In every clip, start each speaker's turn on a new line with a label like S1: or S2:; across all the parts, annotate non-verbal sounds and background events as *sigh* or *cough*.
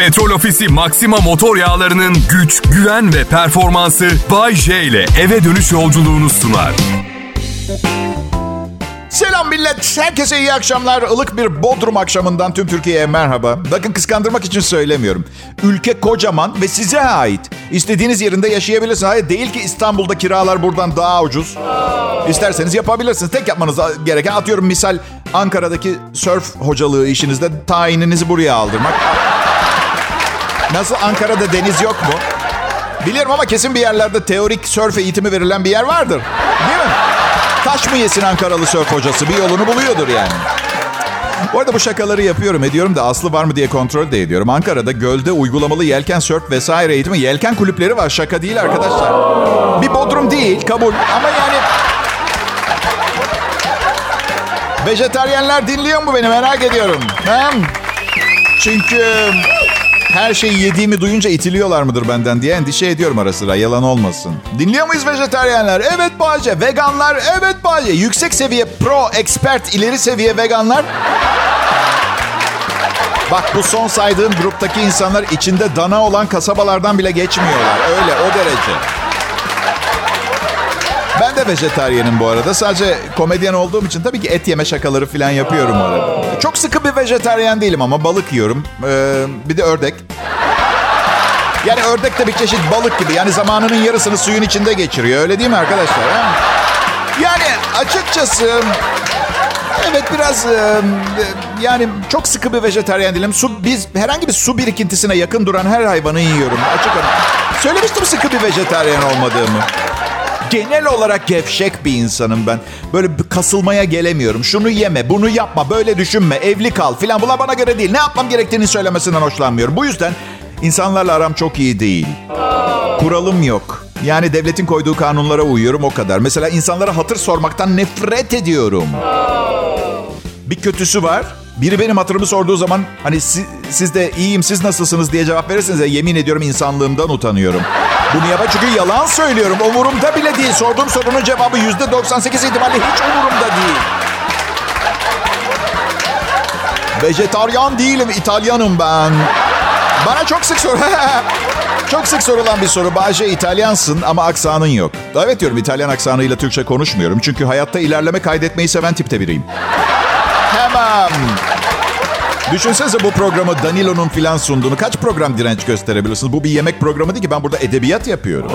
S1: Petrol Ofisi Maxima motor yağlarının güç, güven ve performansı Bay J ile eve dönüş yolculuğunu sunar.
S2: Selam millet. Herkese iyi akşamlar. Ilık bir Bodrum akşamından tüm Türkiye'ye merhaba. Bakın kıskandırmak için söylemiyorum. Ülke kocaman ve size ait. İstediğiniz yerinde yaşayabilirsiniz. Hayır değil ki İstanbul'da kiralar buradan daha ucuz. İsterseniz yapabilirsiniz. Tek yapmanız gereken atıyorum misal Ankara'daki surf hocalığı işinizde tayininizi buraya aldırmak. Nasıl Ankara'da deniz yok mu? Biliyorum ama kesin bir yerlerde teorik surf eğitimi verilen bir yer vardır. Değil mi? Taş mı yesin Ankaralı surf hocası? Bir yolunu buluyordur yani. Bu arada bu şakaları yapıyorum ediyorum da aslı var mı diye kontrol de ediyorum. Ankara'da gölde uygulamalı yelken sörf vesaire eğitimi yelken kulüpleri var. Şaka değil arkadaşlar. Bir bodrum değil kabul ama yani... Vejetaryenler dinliyor mu beni merak ediyorum. Hem çünkü her şeyi yediğimi duyunca itiliyorlar mıdır benden diye endişe ediyorum ara sıra. Yalan olmasın. Dinliyor muyuz vejetaryenler? Evet Bahçe. Veganlar? Evet Bahçe. Yüksek seviye pro, expert, ileri seviye veganlar? Bak bu son saydığım gruptaki insanlar içinde dana olan kasabalardan bile geçmiyorlar. Öyle o derece. De vejetaryenim bu arada. Sadece komedyen olduğum için tabii ki et yeme şakaları falan yapıyorum arada. Çok sıkı bir vejetaryen değilim ama balık yiyorum. Ee, bir de ördek. Yani ördek de bir çeşit balık gibi. Yani zamanının yarısını suyun içinde geçiriyor. Öyle değil mi arkadaşlar? He? Yani açıkçası... Evet biraz e, yani çok sıkı bir vejetaryen değilim. Su, biz herhangi bir su birikintisine yakın duran her hayvanı yiyorum. Açık Söylemiştim sıkı bir vejetaryen olmadığımı. Genel olarak gevşek bir insanım ben. Böyle kasılmaya gelemiyorum. Şunu yeme, bunu yapma, böyle düşünme, evli kal filan. Bunlar bana göre değil. Ne yapmam gerektiğini söylemesinden hoşlanmıyorum. Bu yüzden insanlarla aram çok iyi değil. Kuralım yok. Yani devletin koyduğu kanunlara uyuyorum o kadar. Mesela insanlara hatır sormaktan nefret ediyorum. Bir kötüsü var. Biri benim hatırımı sorduğu zaman hani siz, siz de iyiyim siz nasılsınız diye cevap verirseniz yemin ediyorum insanlığımdan utanıyorum. Bunu yapar çünkü yalan söylüyorum. Umurumda bile değil. Sorduğum sorunun cevabı yüzde 98 ihtimalle hiç umurumda değil. Vejetaryen değilim, İtalyanım ben. Bana çok sık soru. *laughs* çok sık sorulan bir soru. Bahçe İtalyansın ama aksanın yok. Evet diyorum İtalyan aksanıyla Türkçe konuşmuyorum. Çünkü hayatta ilerleme kaydetmeyi seven tipte biriyim. Hemen. Düşünsenize bu programı Danilo'nun filan sunduğunu. Kaç program direnç gösterebilirsiniz? Bu bir yemek programı değil ki. Ben burada edebiyat yapıyorum.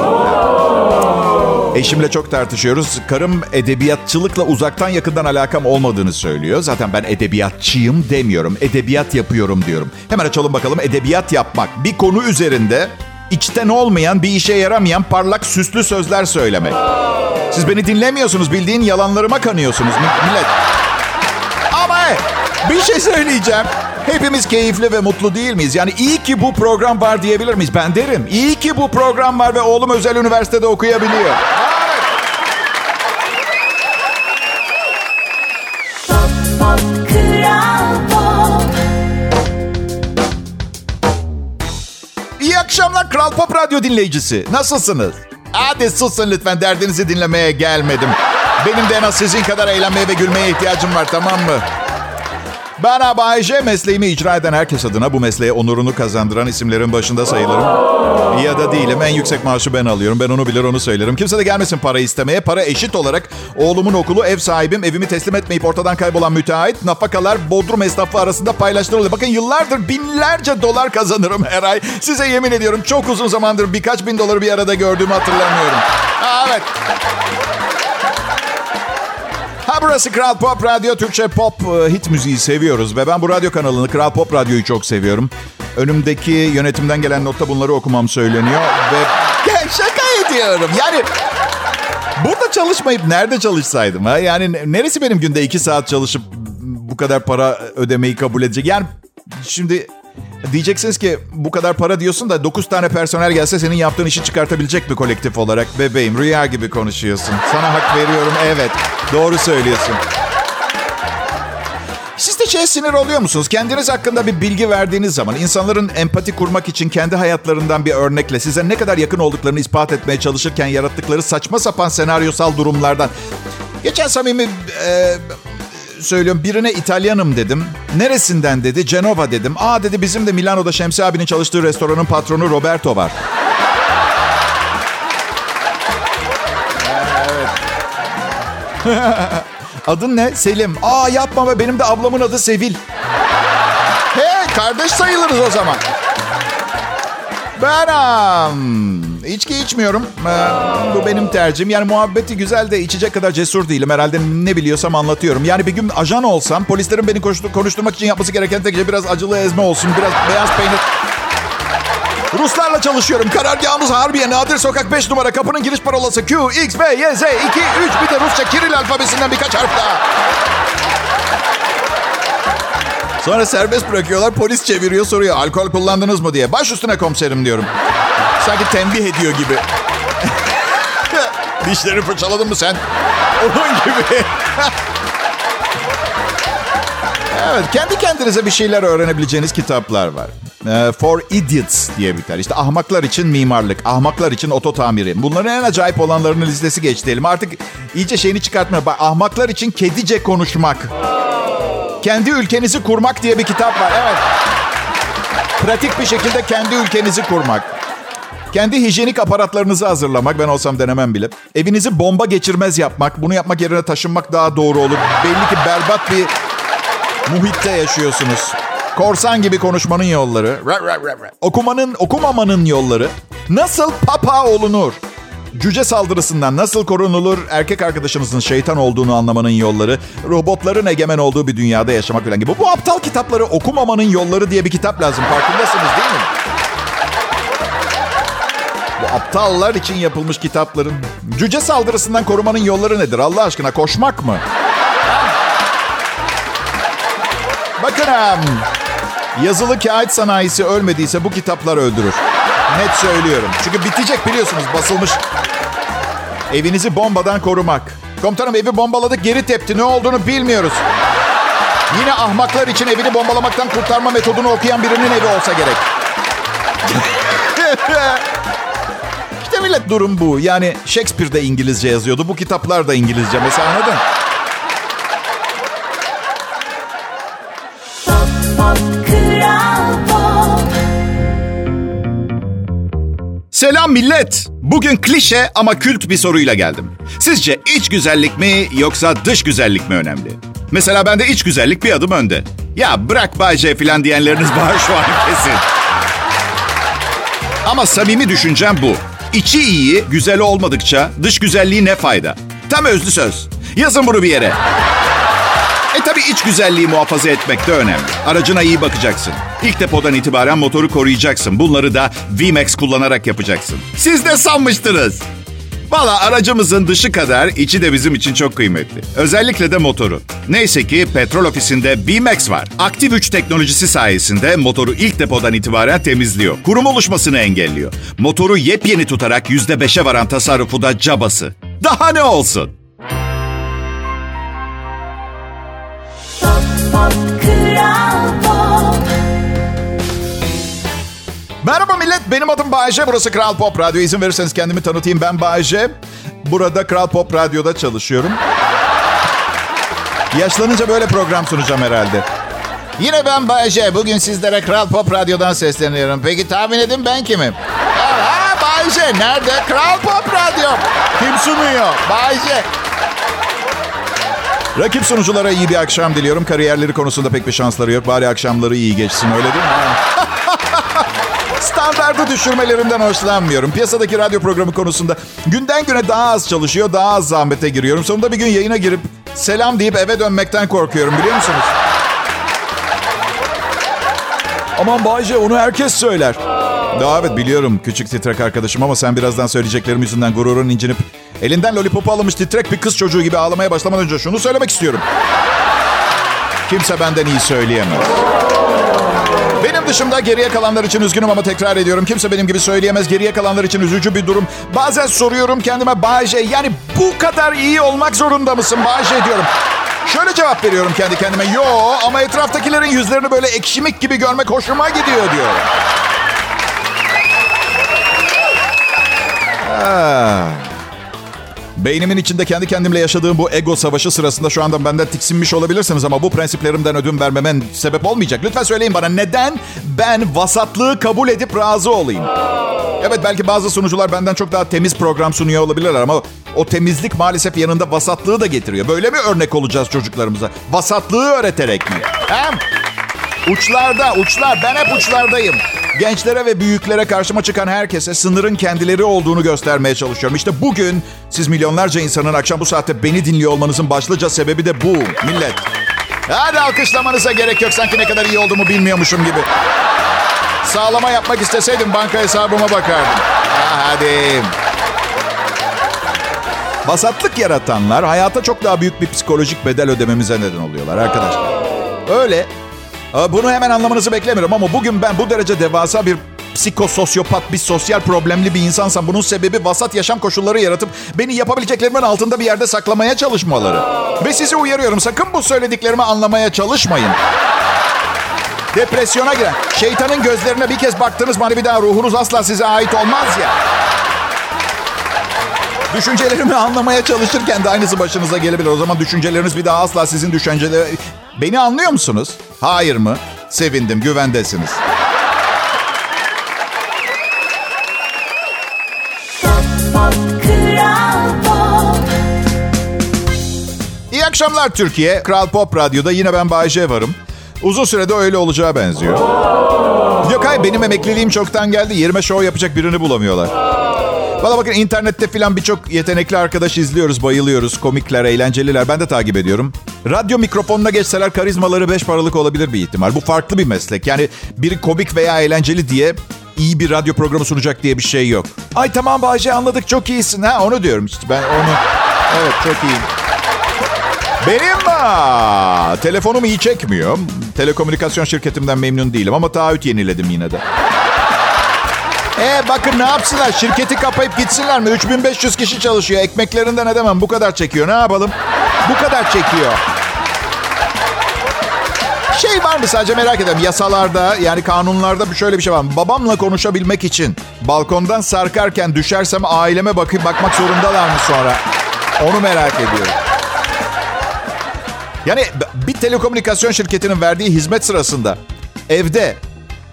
S2: Eşimle çok tartışıyoruz. Karım edebiyatçılıkla uzaktan yakından alakam olmadığını söylüyor. Zaten ben edebiyatçıyım demiyorum. Edebiyat yapıyorum diyorum. Hemen açalım bakalım. Edebiyat yapmak. Bir konu üzerinde içten olmayan, bir işe yaramayan parlak süslü sözler söylemek. Siz beni dinlemiyorsunuz. Bildiğin yalanlarıma kanıyorsunuz millet. Bir şey söyleyeceğim. Hepimiz keyifli ve mutlu değil miyiz? Yani iyi ki bu program var diyebilir miyiz? Ben derim. İyi ki bu program var ve oğlum özel üniversitede okuyabiliyor. İyi akşamlar Kral Pop Radyo dinleyicisi. Nasılsınız? Hadi susun lütfen derdinizi dinlemeye gelmedim. Benim de en az sizin kadar eğlenmeye ve gülmeye ihtiyacım var tamam mı? Ben Abayce mesleğimi icra eden herkes adına bu mesleğe onurunu kazandıran isimlerin başında sayılırım. Ya da değilim. En yüksek maaşı ben alıyorum. Ben onu bilir onu söylerim. Kimse de gelmesin para istemeye. Para eşit olarak oğlumun okulu, ev sahibim, evimi teslim etmeyip ortadan kaybolan müteahhit, nafakalar Bodrum esnafı arasında paylaştırılıyor. Bakın yıllardır binlerce dolar kazanırım her ay. Size yemin ediyorum çok uzun zamandır birkaç bin doları bir arada gördüğümü hatırlamıyorum. Ha, evet. Burası Kral Pop Radyo. Türkçe pop e, hit müziği seviyoruz. Ve ben bu radyo kanalını Kral Pop Radyo'yu çok seviyorum. Önümdeki yönetimden gelen notta bunları okumam söyleniyor. Ve *laughs* ya, şaka ediyorum. Yani burada çalışmayıp nerede çalışsaydım? ha? Yani neresi benim günde iki saat çalışıp bu kadar para ödemeyi kabul edecek? Yani şimdi Diyeceksiniz ki bu kadar para diyorsun da 9 tane personel gelse senin yaptığın işi çıkartabilecek bir kolektif olarak. Bebeğim rüya gibi konuşuyorsun. Sana hak veriyorum evet. Doğru söylüyorsun. Siz de şeye sinir oluyor musunuz? Kendiniz hakkında bir bilgi verdiğiniz zaman insanların empati kurmak için kendi hayatlarından bir örnekle size ne kadar yakın olduklarını ispat etmeye çalışırken yarattıkları saçma sapan senaryosal durumlardan. Geçen samimi e, söylüyorum. Birine İtalyanım dedim. Neresinden dedi. Cenova dedim. Aa dedi bizim de Milano'da Şemsi abinin çalıştığı restoranın patronu Roberto var. *laughs* Adın ne? Selim. Aa yapma be benim de ablamın adı Sevil. He kardeş sayılırız o zaman. Ben um, içki içmiyorum. Ee, bu benim tercihim. Yani muhabbeti güzel de içecek kadar cesur değilim. Herhalde ne biliyorsam anlatıyorum. Yani bir gün ajan olsam polislerin beni konuşturmak için yapması gereken tek şey biraz acılı ezme olsun. Biraz beyaz peynir. Ruslarla çalışıyorum. Karargahımız Harbiye. Nadir Sokak 5 numara. Kapının giriş parolası Q, X, B, Y, Z, 2, 3. Bir de Rusça Kiril alfabesinden birkaç harf daha. Sonra serbest bırakıyorlar. Polis çeviriyor soruyor. Alkol kullandınız mı diye. Baş üstüne komiserim diyorum. Sanki tembih ediyor gibi. *laughs* Dişleri fırçaladın mı sen? Onun gibi. *laughs* evet, kendi kendinize bir şeyler öğrenebileceğiniz kitaplar var. Ee, For Idiots diye biter. İşte ahmaklar için mimarlık, ahmaklar için oto tamiri. Bunların en acayip olanlarının listesi geç diyelim. Artık iyice şeyini çıkartmıyor. Bak, ahmaklar için kedice konuşmak. Kendi ülkenizi kurmak diye bir kitap var. Evet. Pratik bir şekilde kendi ülkenizi kurmak. Kendi hijyenik aparatlarınızı hazırlamak. Ben olsam denemem bile. Evinizi bomba geçirmez yapmak. Bunu yapmak yerine taşınmak daha doğru olur. Belli ki berbat bir muhitte yaşıyorsunuz. Korsan gibi konuşmanın yolları. Okumanın, okumamanın yolları. Nasıl papa olunur? Cüce saldırısından nasıl korunulur? Erkek arkadaşınızın şeytan olduğunu anlamanın yolları. Robotların egemen olduğu bir dünyada yaşamak falan gibi. Bu aptal kitapları okumamanın yolları diye bir kitap lazım. Farkındasınız değil mi? Bu aptallar için yapılmış kitapların. Cüce saldırısından korumanın yolları nedir? Allah aşkına koşmak mı? Bakın yazılı kağıt sanayisi ölmediyse bu kitaplar öldürür. Net söylüyorum. Çünkü bitecek biliyorsunuz basılmış. Evinizi bombadan korumak. Komutanım evi bombaladık geri tepti. Ne olduğunu bilmiyoruz. Yine ahmaklar için evini bombalamaktan kurtarma metodunu okuyan birinin evi olsa gerek. *laughs* İşte millet durum bu. Yani Shakespeare de İngilizce yazıyordu. Bu kitaplar da İngilizce. Mesela anladın? Selam millet. Bugün klişe ama kült bir soruyla geldim. Sizce iç güzellik mi yoksa dış güzellik mi önemli? Mesela bende iç güzellik bir adım önde. Ya bırak Bay J falan diyenleriniz *laughs* var şu an kesin. Ama samimi düşüncem bu. İçi iyi, güzel olmadıkça dış güzelliği ne fayda? Tam özlü söz. Yazın bunu bir yere. E tabi iç güzelliği muhafaza etmek de önemli. Aracına iyi bakacaksın. İlk depodan itibaren motoru koruyacaksın. Bunları da VMAX kullanarak yapacaksın. Siz de sanmıştınız. Valla aracımızın dışı kadar içi de bizim için çok kıymetli. Özellikle de motoru. Neyse ki petrol ofisinde VMAX var. Aktif 3 teknolojisi sayesinde motoru ilk depodan itibaren temizliyor. Kurum oluşmasını engelliyor. Motoru yepyeni tutarak %5'e varan tasarrufu da cabası. Daha ne olsun? Merhaba millet, benim adım Bayece. Burası Kral Pop Radyo. İzin verirseniz kendimi tanıtayım. Ben Bayece. Burada Kral Pop Radyo'da çalışıyorum. Yaşlanınca böyle program sunacağım herhalde. Yine ben Bayece. Bugün sizlere Kral Pop Radyo'dan sesleniyorum. Peki tahmin edin ben kimim? Ha Bayece. Nerede? Kral Pop Radyo. Kim sunuyor? Bayece. Rakip sunuculara iyi bir akşam diliyorum. Kariyerleri konusunda pek bir şansları yok. Bari akşamları iyi geçsin öyle değil mi? *laughs* Standardı düşürmelerinden hoşlanmıyorum. Piyasadaki radyo programı konusunda günden güne daha az çalışıyor, daha az zahmete giriyorum. Sonunda bir gün yayına girip selam deyip eve dönmekten korkuyorum biliyor musunuz? Aman Bayce onu herkes söyler. Daha evet biliyorum küçük titrek arkadaşım ama sen birazdan söyleyeceklerim yüzünden gururun incinip elinden lollipopu alınmış titrek bir kız çocuğu gibi ağlamaya başlamadan önce şunu söylemek istiyorum. Kimse benden iyi söyleyemez. Benim dışımda geriye kalanlar için üzgünüm ama tekrar ediyorum. Kimse benim gibi söyleyemez. Geriye kalanlar için üzücü bir durum. Bazen soruyorum kendime Bayce yani bu kadar iyi olmak zorunda mısın Bayce diyorum. Şöyle cevap veriyorum kendi kendime. Yo ama etraftakilerin yüzlerini böyle ekşimik gibi görmek hoşuma gidiyor diyor. Beynimin içinde kendi kendimle yaşadığım bu ego savaşı sırasında şu anda benden tiksinmiş olabilirsiniz ama bu prensiplerimden ödün vermemen sebep olmayacak. Lütfen söyleyin bana neden ben vasatlığı kabul edip razı olayım? Evet belki bazı sunucular benden çok daha temiz program sunuyor olabilirler ama o temizlik maalesef yanında vasatlığı da getiriyor. Böyle mi örnek olacağız çocuklarımıza? Vasatlığı öğreterek mi? Hem uçlarda, uçlar. Ben hep uçlardayım. Gençlere ve büyüklere karşıma çıkan herkese sınırın kendileri olduğunu göstermeye çalışıyorum. İşte bugün siz milyonlarca insanın akşam bu saatte beni dinliyor olmanızın başlıca sebebi de bu millet. Hadi alkışlamanıza gerek yok sanki ne kadar iyi olduğumu bilmiyormuşum gibi. Sağlama yapmak isteseydim banka hesabıma bakardım. Ha, hadi. Basatlık yaratanlar hayata çok daha büyük bir psikolojik bedel ödememize neden oluyorlar arkadaşlar. Öyle. Bunu hemen anlamanızı beklemiyorum ama bugün ben bu derece devasa bir psikososyopat, bir sosyal problemli bir insansam bunun sebebi vasat yaşam koşulları yaratıp beni yapabileceklerimin altında bir yerde saklamaya çalışmaları. Ve sizi uyarıyorum sakın bu söylediklerimi anlamaya çalışmayın. Depresyona giren, şeytanın gözlerine bir kez baktınız mı hani bir daha ruhunuz asla size ait olmaz ya. Düşüncelerimi anlamaya çalışırken de aynısı başınıza gelebilir. O zaman düşünceleriniz bir daha asla sizin düşünceleri... Beni anlıyor musunuz? Hayır mı? Sevindim, güvendesiniz. İyi akşamlar Türkiye. Kral Pop Radyo'da yine ben Bayece varım. Uzun sürede öyle olacağı benziyor. Yok hayır benim emekliliğim çoktan geldi. Yerime show yapacak birini bulamıyorlar. Valla bakın internette filan birçok yetenekli arkadaş izliyoruz, bayılıyoruz. Komikler, eğlenceliler. Ben de takip ediyorum. Radyo mikrofonuna geçseler karizmaları beş paralık olabilir bir ihtimal. Bu farklı bir meslek. Yani biri komik veya eğlenceli diye iyi bir radyo programı sunacak diye bir şey yok. Ay tamam Bahçe anladık çok iyisin. Ha onu diyorum işte ben onu. Evet çok iyiyim. Benim aa, telefonum iyi çekmiyor. Telekomünikasyon şirketimden memnun değilim ama taahhüt yeniledim yine de. E bakın ne yapsınlar? Şirketi kapayıp gitsinler mi? 3500 kişi çalışıyor. Ekmeklerinden edemem. Bu kadar çekiyor. Ne yapalım? Bu kadar çekiyor. Şey var mı sadece merak ediyorum. Yasalarda yani kanunlarda şöyle bir şey var? Babamla konuşabilmek için balkondan sarkarken düşersem aileme bakıp bakmak zorundalar mı sonra? Onu merak ediyorum. Yani bir telekomünikasyon şirketinin verdiği hizmet sırasında evde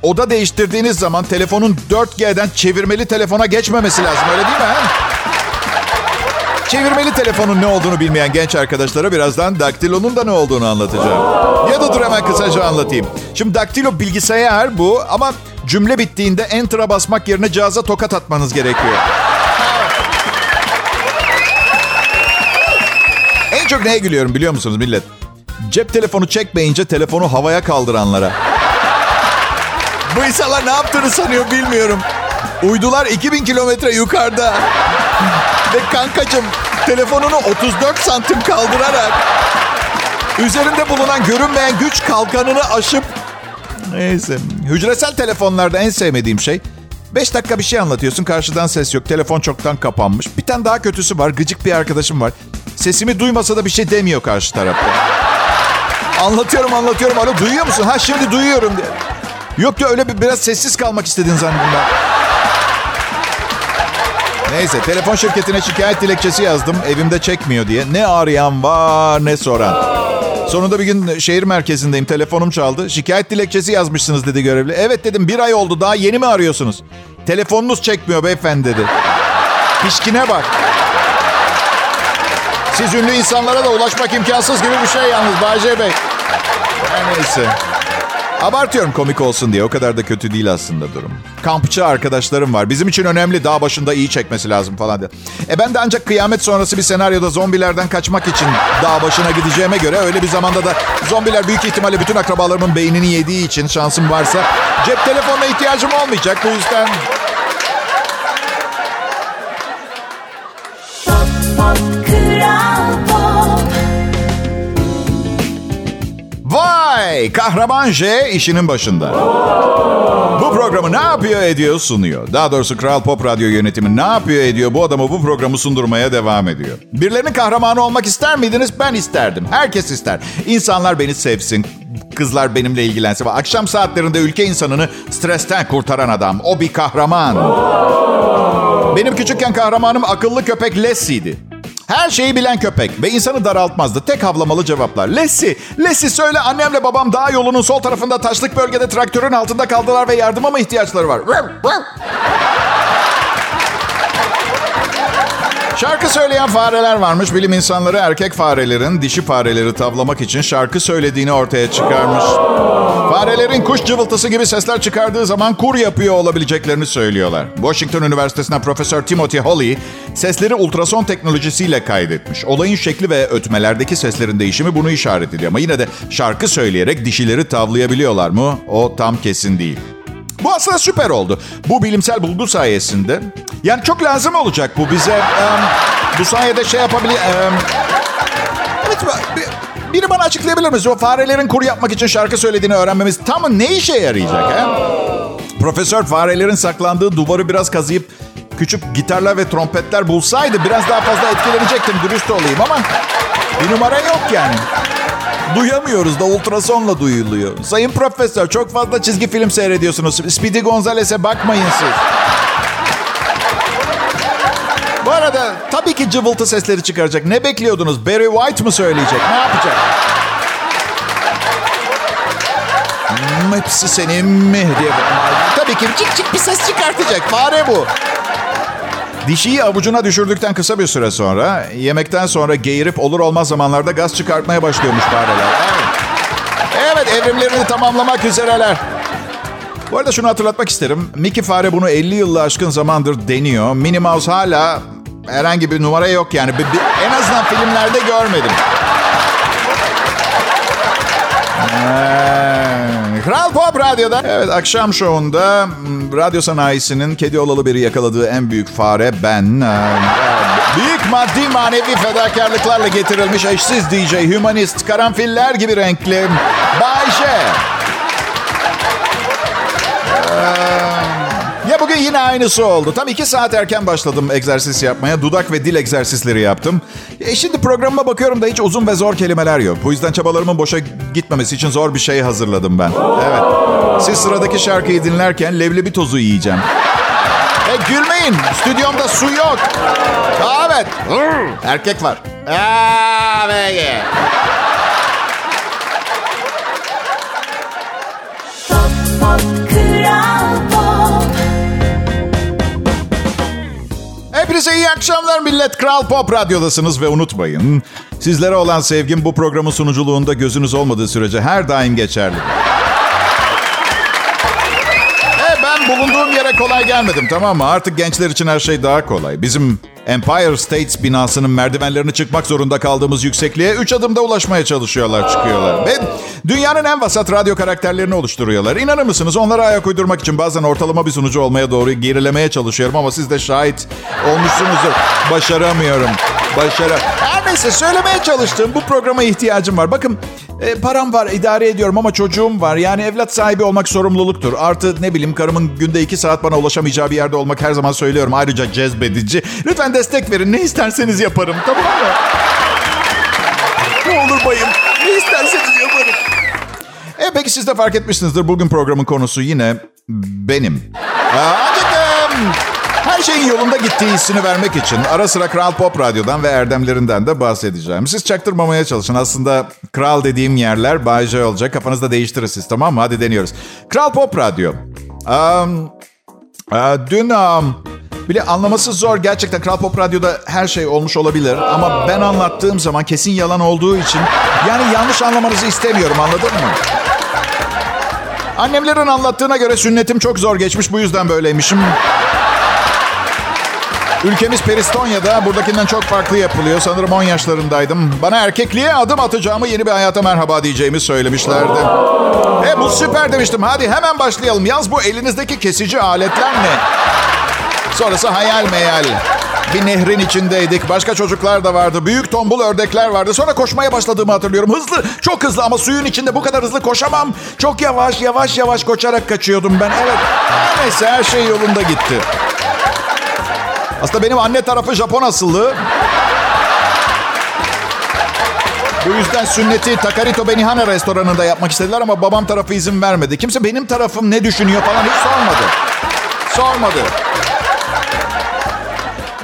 S2: oda değiştirdiğiniz zaman telefonun 4G'den çevirmeli telefona geçmemesi lazım. Öyle değil mi? He? Çevirmeli telefonun ne olduğunu bilmeyen genç arkadaşlara birazdan daktilonun da ne olduğunu anlatacağım. Ya da dur hemen kısaca anlatayım. Şimdi daktilo bilgisayar bu ama cümle bittiğinde enter'a basmak yerine cihaza tokat atmanız gerekiyor. en çok neye gülüyorum biliyor musunuz millet? Cep telefonu çekmeyince telefonu havaya kaldıranlara. Bu insanlar ne yaptığını sanıyor bilmiyorum. Uydular 2000 kilometre yukarıda. Ve kankacım telefonunu 34 santim kaldırarak üzerinde bulunan görünmeyen güç kalkanını aşıp neyse. Hücresel telefonlarda en sevmediğim şey 5 dakika bir şey anlatıyorsun karşıdan ses yok. Telefon çoktan kapanmış. Bir tane daha kötüsü var. Gıcık bir arkadaşım var. Sesimi duymasa da bir şey demiyor karşı tarafta. Anlatıyorum anlatıyorum. Alo duyuyor musun? Ha şimdi duyuyorum diye. Yok ya öyle bir biraz sessiz kalmak istedin zannediyorum ben. Neyse telefon şirketine şikayet dilekçesi yazdım. Evimde çekmiyor diye. Ne arayan var ne soran. Sonunda bir gün şehir merkezindeyim. Telefonum çaldı. Şikayet dilekçesi yazmışsınız dedi görevli. Evet dedim bir ay oldu daha yeni mi arıyorsunuz? Telefonunuz çekmiyor beyefendi dedi. Pişkine bak. Siz ünlü insanlara da ulaşmak imkansız gibi bir şey yalnız Bayce Bey. Her neyse. Abartıyorum komik olsun diye. O kadar da kötü değil aslında durum. Kampçı arkadaşlarım var. Bizim için önemli. Dağ başında iyi çekmesi lazım falan diye. E ben de ancak kıyamet sonrası bir senaryoda zombilerden kaçmak için dağ başına gideceğime göre öyle bir zamanda da zombiler büyük ihtimalle bütün akrabalarımın beynini yediği için şansım varsa cep telefonuna ihtiyacım olmayacak. Bu yüzden Vay! Kahraman J işinin başında. Bu programı ne yapıyor ediyor sunuyor. Daha doğrusu Kral Pop Radyo yönetimi ne yapıyor ediyor bu adamı bu programı sundurmaya devam ediyor. Birilerinin kahramanı olmak ister miydiniz? Ben isterdim. Herkes ister. İnsanlar beni sevsin. Kızlar benimle ilgilensin. Akşam saatlerinde ülke insanını stresten kurtaran adam. O bir kahraman. Benim küçükken kahramanım akıllı köpek Leslie'ydi. Her şeyi bilen köpek ve insanı daraltmazdı. Tek havlamalı cevaplar. Lesi, Lesi söyle annemle babam dağ yolunun sol tarafında taşlık bölgede traktörün altında kaldılar ve yardıma mı ihtiyaçları var? Şarkı söyleyen fareler varmış. Bilim insanları erkek farelerin dişi fareleri tavlamak için şarkı söylediğini ortaya çıkarmış. Farelerin kuş cıvıltısı gibi sesler çıkardığı zaman kur yapıyor olabileceklerini söylüyorlar. Washington Üniversitesi'nden Profesör Timothy Holly sesleri ultrason teknolojisiyle kaydetmiş. Olayın şekli ve ötmelerdeki seslerin değişimi bunu işaret ediyor. Ama yine de şarkı söyleyerek dişileri tavlayabiliyorlar mı? O tam kesin değil. Bu aslında süper oldu. Bu bilimsel bulgu sayesinde. Yani çok lazım olacak bu bize. Um, bu sayede şey yapabilir... Um, evet, biri bana açıklayabilir mi? O farelerin kur yapmak için şarkı söylediğini öğrenmemiz tam ne işe yarayacak? He? Profesör farelerin saklandığı duvarı biraz kazıyıp küçük gitarlar ve trompetler bulsaydı biraz daha fazla etkilenecektim dürüst olayım ama bir numara yok yani. Duyamıyoruz da ultrasonla duyuluyor. Sayın Profesör çok fazla çizgi film seyrediyorsunuz. Speedy Gonzales'e bakmayın siz. Arada tabii ki cıvıltı sesleri çıkaracak. Ne bekliyordunuz? Barry White mı söyleyecek? Ne yapacak? Hmm, hepsi senin mi? Diye. Tabii ki cik cik bir ses çıkartacak. Fare bu. Dişiyi avucuna düşürdükten kısa bir süre sonra yemekten sonra geğirip olur olmaz zamanlarda gaz çıkartmaya başlıyormuş fareler. Evet. evet evrimlerini tamamlamak üzereler. Bu arada şunu hatırlatmak isterim. Mickey fare bunu 50 yılla aşkın zamandır deniyor. Minnie Mouse hala herhangi bir numara yok yani. Bir, bir, en azından filmlerde görmedim. Ee, Kral Pop Radyo'da. Evet akşam şovunda hmm, radyo sanayisinin kedi olalı biri yakaladığı en büyük fare ben. Ee, büyük maddi manevi fedakarlıklarla getirilmiş eşsiz DJ, humanist, karanfiller gibi renkli Bayşe. Ya bugün yine aynısı oldu. Tam iki saat erken başladım egzersiz yapmaya. Dudak ve dil egzersizleri yaptım. E şimdi programıma bakıyorum da hiç uzun ve zor kelimeler yok. Bu yüzden çabalarımın boşa gitmemesi için zor bir şey hazırladım ben. Evet. Siz sıradaki şarkıyı dinlerken leblebi tozu yiyeceğim. E gülmeyin. Stüdyomda su yok. Evet. Erkek var. Evet. Hepinize iyi akşamlar millet. Kral Pop Radyo'dasınız ve unutmayın. Sizlere olan sevgim bu programın sunuculuğunda gözünüz olmadığı sürece her daim geçerli. E ben bulunduğum yere kolay gelmedim tamam mı? Artık gençler için her şey daha kolay. Bizim Empire State binasının merdivenlerini çıkmak zorunda kaldığımız yüksekliğe 3 adımda ulaşmaya çalışıyorlar, çıkıyorlar. Ve dünyanın en vasat radyo karakterlerini oluşturuyorlar. İnanır mısınız onlara ayak uydurmak için bazen ortalama bir sunucu olmaya doğru gerilemeye çalışıyorum ama siz de şahit olmuşsunuzdur. Başaramıyorum. Başara. Her neyse söylemeye çalıştığım bu programa ihtiyacım var. Bakın e, param var, idare ediyorum ama çocuğum var. Yani evlat sahibi olmak sorumluluktur. Artı ne bileyim karımın günde iki saat bana ulaşamayacağı bir yerde olmak her zaman söylüyorum. Ayrıca cezbedici. Lütfen destek verin. Ne isterseniz yaparım. Tamam mı? ne olur bayım. Ne isterseniz yaparım. E peki siz de fark etmişsinizdir. Bugün programın konusu yine benim. Ancak her şeyin yolunda gittiği hissini vermek için ara sıra Kral Pop Radyo'dan ve erdemlerinden de bahsedeceğim. Siz çaktırmamaya çalışın. Aslında kral dediğim yerler Bay olacak. Kafanızda değiştirir siz tamam mı? Hadi deniyoruz. Kral Pop Radyo. Um, dün um, bile anlaması zor. Gerçekten Kral Pop Radyo'da her şey olmuş olabilir. Ama ben anlattığım zaman kesin yalan olduğu için... Yani yanlış anlamanızı istemiyorum anladın mı? Annemlerin anlattığına göre sünnetim çok zor geçmiş. Bu yüzden böyleymişim. Ülkemiz Peristonya'da buradakinden çok farklı yapılıyor. Sanırım 10 yaşlarındaydım. Bana erkekliğe adım atacağımı yeni bir hayata merhaba diyeceğimi söylemişlerdi. E bu süper demiştim. Hadi hemen başlayalım. Yalnız bu elinizdeki kesici aletler ne? Sonrası hayal meyal. Bir nehrin içindeydik. Başka çocuklar da vardı. Büyük tombul ördekler vardı. Sonra koşmaya başladığımı hatırlıyorum. Hızlı, çok hızlı ama suyun içinde bu kadar hızlı koşamam. Çok yavaş, yavaş, yavaş koşarak kaçıyordum ben. Evet. Neyse her şey yolunda gitti. Aslında benim anne tarafı Japon asıllı. Bu yüzden sünneti Takarito Benihana restoranında yapmak istediler ama babam tarafı izin vermedi. Kimse benim tarafım ne düşünüyor falan hiç sormadı. Sormadı.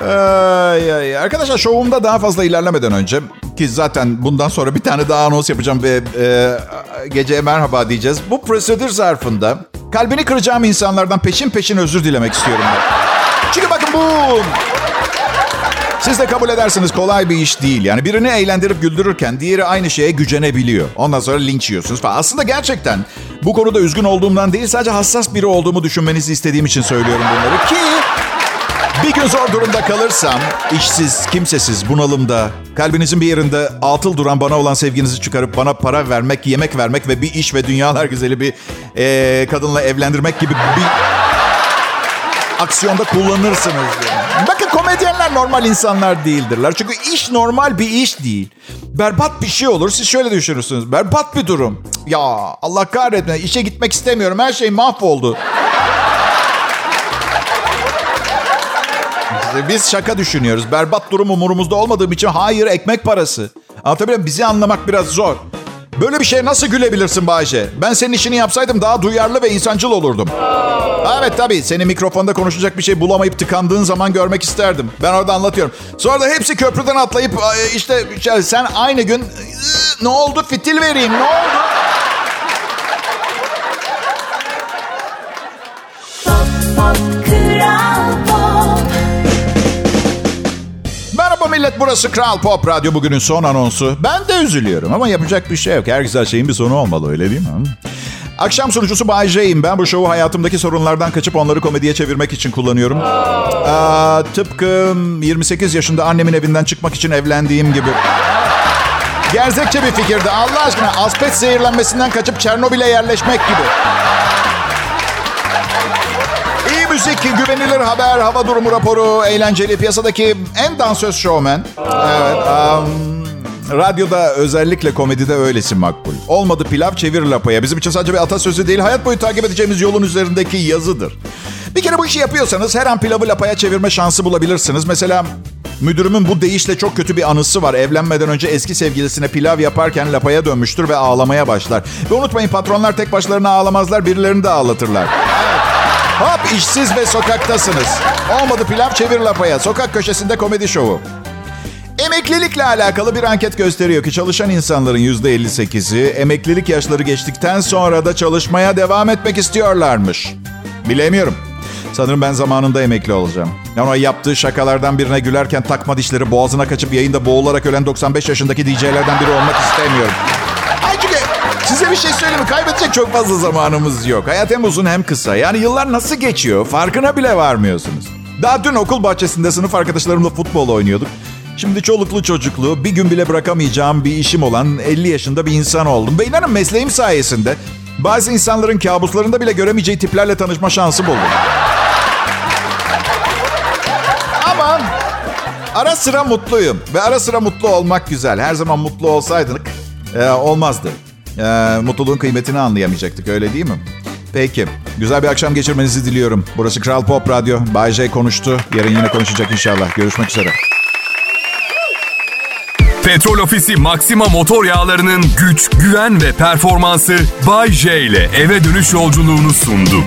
S2: Ay, ay. Arkadaşlar şovumda daha fazla ilerlemeden önce ki zaten bundan sonra bir tane daha anons yapacağım ve e, geceye merhaba diyeceğiz. Bu prosedür zarfında kalbini kıracağım insanlardan peşin peşin özür dilemek istiyorum ben. Çünkü bakın bu siz de kabul edersiniz kolay bir iş değil. Yani birini eğlendirip güldürürken diğeri aynı şeye gücenebiliyor. Ondan sonra linç yiyorsunuz falan. Aslında gerçekten bu konuda üzgün olduğumdan değil sadece hassas biri olduğumu düşünmenizi istediğim için söylüyorum bunları. Ki bir gün zor durumda kalırsam, işsiz, kimsesiz, bunalımda, kalbinizin bir yerinde atıl duran bana olan sevginizi çıkarıp bana para vermek, yemek vermek ve bir iş ve dünyalar güzeli bir e, kadınla evlendirmek gibi bir aksiyonda kullanırsınız. Bakın komedyenler normal insanlar değildirler. Çünkü iş normal bir iş değil. Berbat bir şey olur. Siz şöyle düşünürsünüz. Berbat bir durum. Ya Allah kahretme. işe gitmek istemiyorum. Her şey mahvoldu. Biz şaka düşünüyoruz. Berbat durum umurumuzda olmadığım için hayır ekmek parası. Anlatabiliyor muyum? Bizi anlamak biraz zor. Böyle bir şeye nasıl gülebilirsin Bayce? Ben senin işini yapsaydım daha duyarlı ve insancıl olurdum. Evet tabii seni mikrofonda konuşacak bir şey bulamayıp tıkandığın zaman görmek isterdim. Ben orada anlatıyorum. Sonra da hepsi köprüden atlayıp işte sen aynı gün ne oldu fitil vereyim ne oldu? Merhaba millet burası Kral Pop Radyo bugünün son anonsu. Ben de üzülüyorum ama yapacak bir şey yok. Her güzel şeyin bir sonu olmalı öyle değil mi? Akşam sunucusu Bay J'yim. Ben bu şovu hayatımdaki sorunlardan kaçıp onları komediye çevirmek için kullanıyorum. Aa, tıpkı 28 yaşında annemin evinden çıkmak için evlendiğim gibi. Gerzekçe bir fikirdi. Allah aşkına asbest zehirlenmesinden kaçıp Çernobil'e yerleşmek gibi. Müzik, güvenilir haber, hava durumu raporu, eğlenceli, piyasadaki en dansöz şovmen. Evet. Um, radyoda özellikle komedide öylesin makbul. Olmadı pilav çevir lapaya. Bizim için sadece bir atasözü değil, hayat boyu takip edeceğimiz yolun üzerindeki yazıdır. Bir kere bu işi yapıyorsanız her an pilavı lapaya çevirme şansı bulabilirsiniz. Mesela müdürümün bu deyişle çok kötü bir anısı var. Evlenmeden önce eski sevgilisine pilav yaparken lapaya dönmüştür ve ağlamaya başlar. Ve unutmayın patronlar tek başlarına ağlamazlar, birilerini de ağlatırlar. Hop işsiz ve sokaktasınız. Olmadı pilav çevir lapaya. Sokak köşesinde komedi şovu. Emeklilikle alakalı bir anket gösteriyor ki çalışan insanların %58'i emeklilik yaşları geçtikten sonra da çalışmaya devam etmek istiyorlarmış. Bilemiyorum. Sanırım ben zamanında emekli olacağım. Yani yaptığı şakalardan birine gülerken takma dişleri boğazına kaçıp yayında boğularak ölen 95 yaşındaki DJ'lerden biri olmak istemiyorum. Size bir şey söyleyeyim mi? Kaybedecek çok fazla zamanımız yok. Hayat hem uzun hem kısa. Yani yıllar nasıl geçiyor farkına bile varmıyorsunuz. Daha dün okul bahçesinde sınıf arkadaşlarımla futbol oynuyorduk. Şimdi çoluklu çocuklu bir gün bile bırakamayacağım bir işim olan 50 yaşında bir insan oldum. Ve inanın mesleğim sayesinde bazı insanların kabuslarında bile göremeyeceği tiplerle tanışma şansı buldum. Ama ara sıra mutluyum. Ve ara sıra mutlu olmak güzel. Her zaman mutlu olsaydık e, olmazdı. E, mutluluğun kıymetini anlayamayacaktık öyle değil mi? Peki. Güzel bir akşam geçirmenizi diliyorum. Burası Kral Pop Radyo. Bay J konuştu. Yarın yine konuşacak inşallah. Görüşmek üzere.
S1: Petrol Ofisi Maxima motor yağlarının güç, güven ve performansı Bay J ile eve dönüş yolculuğunu sundu.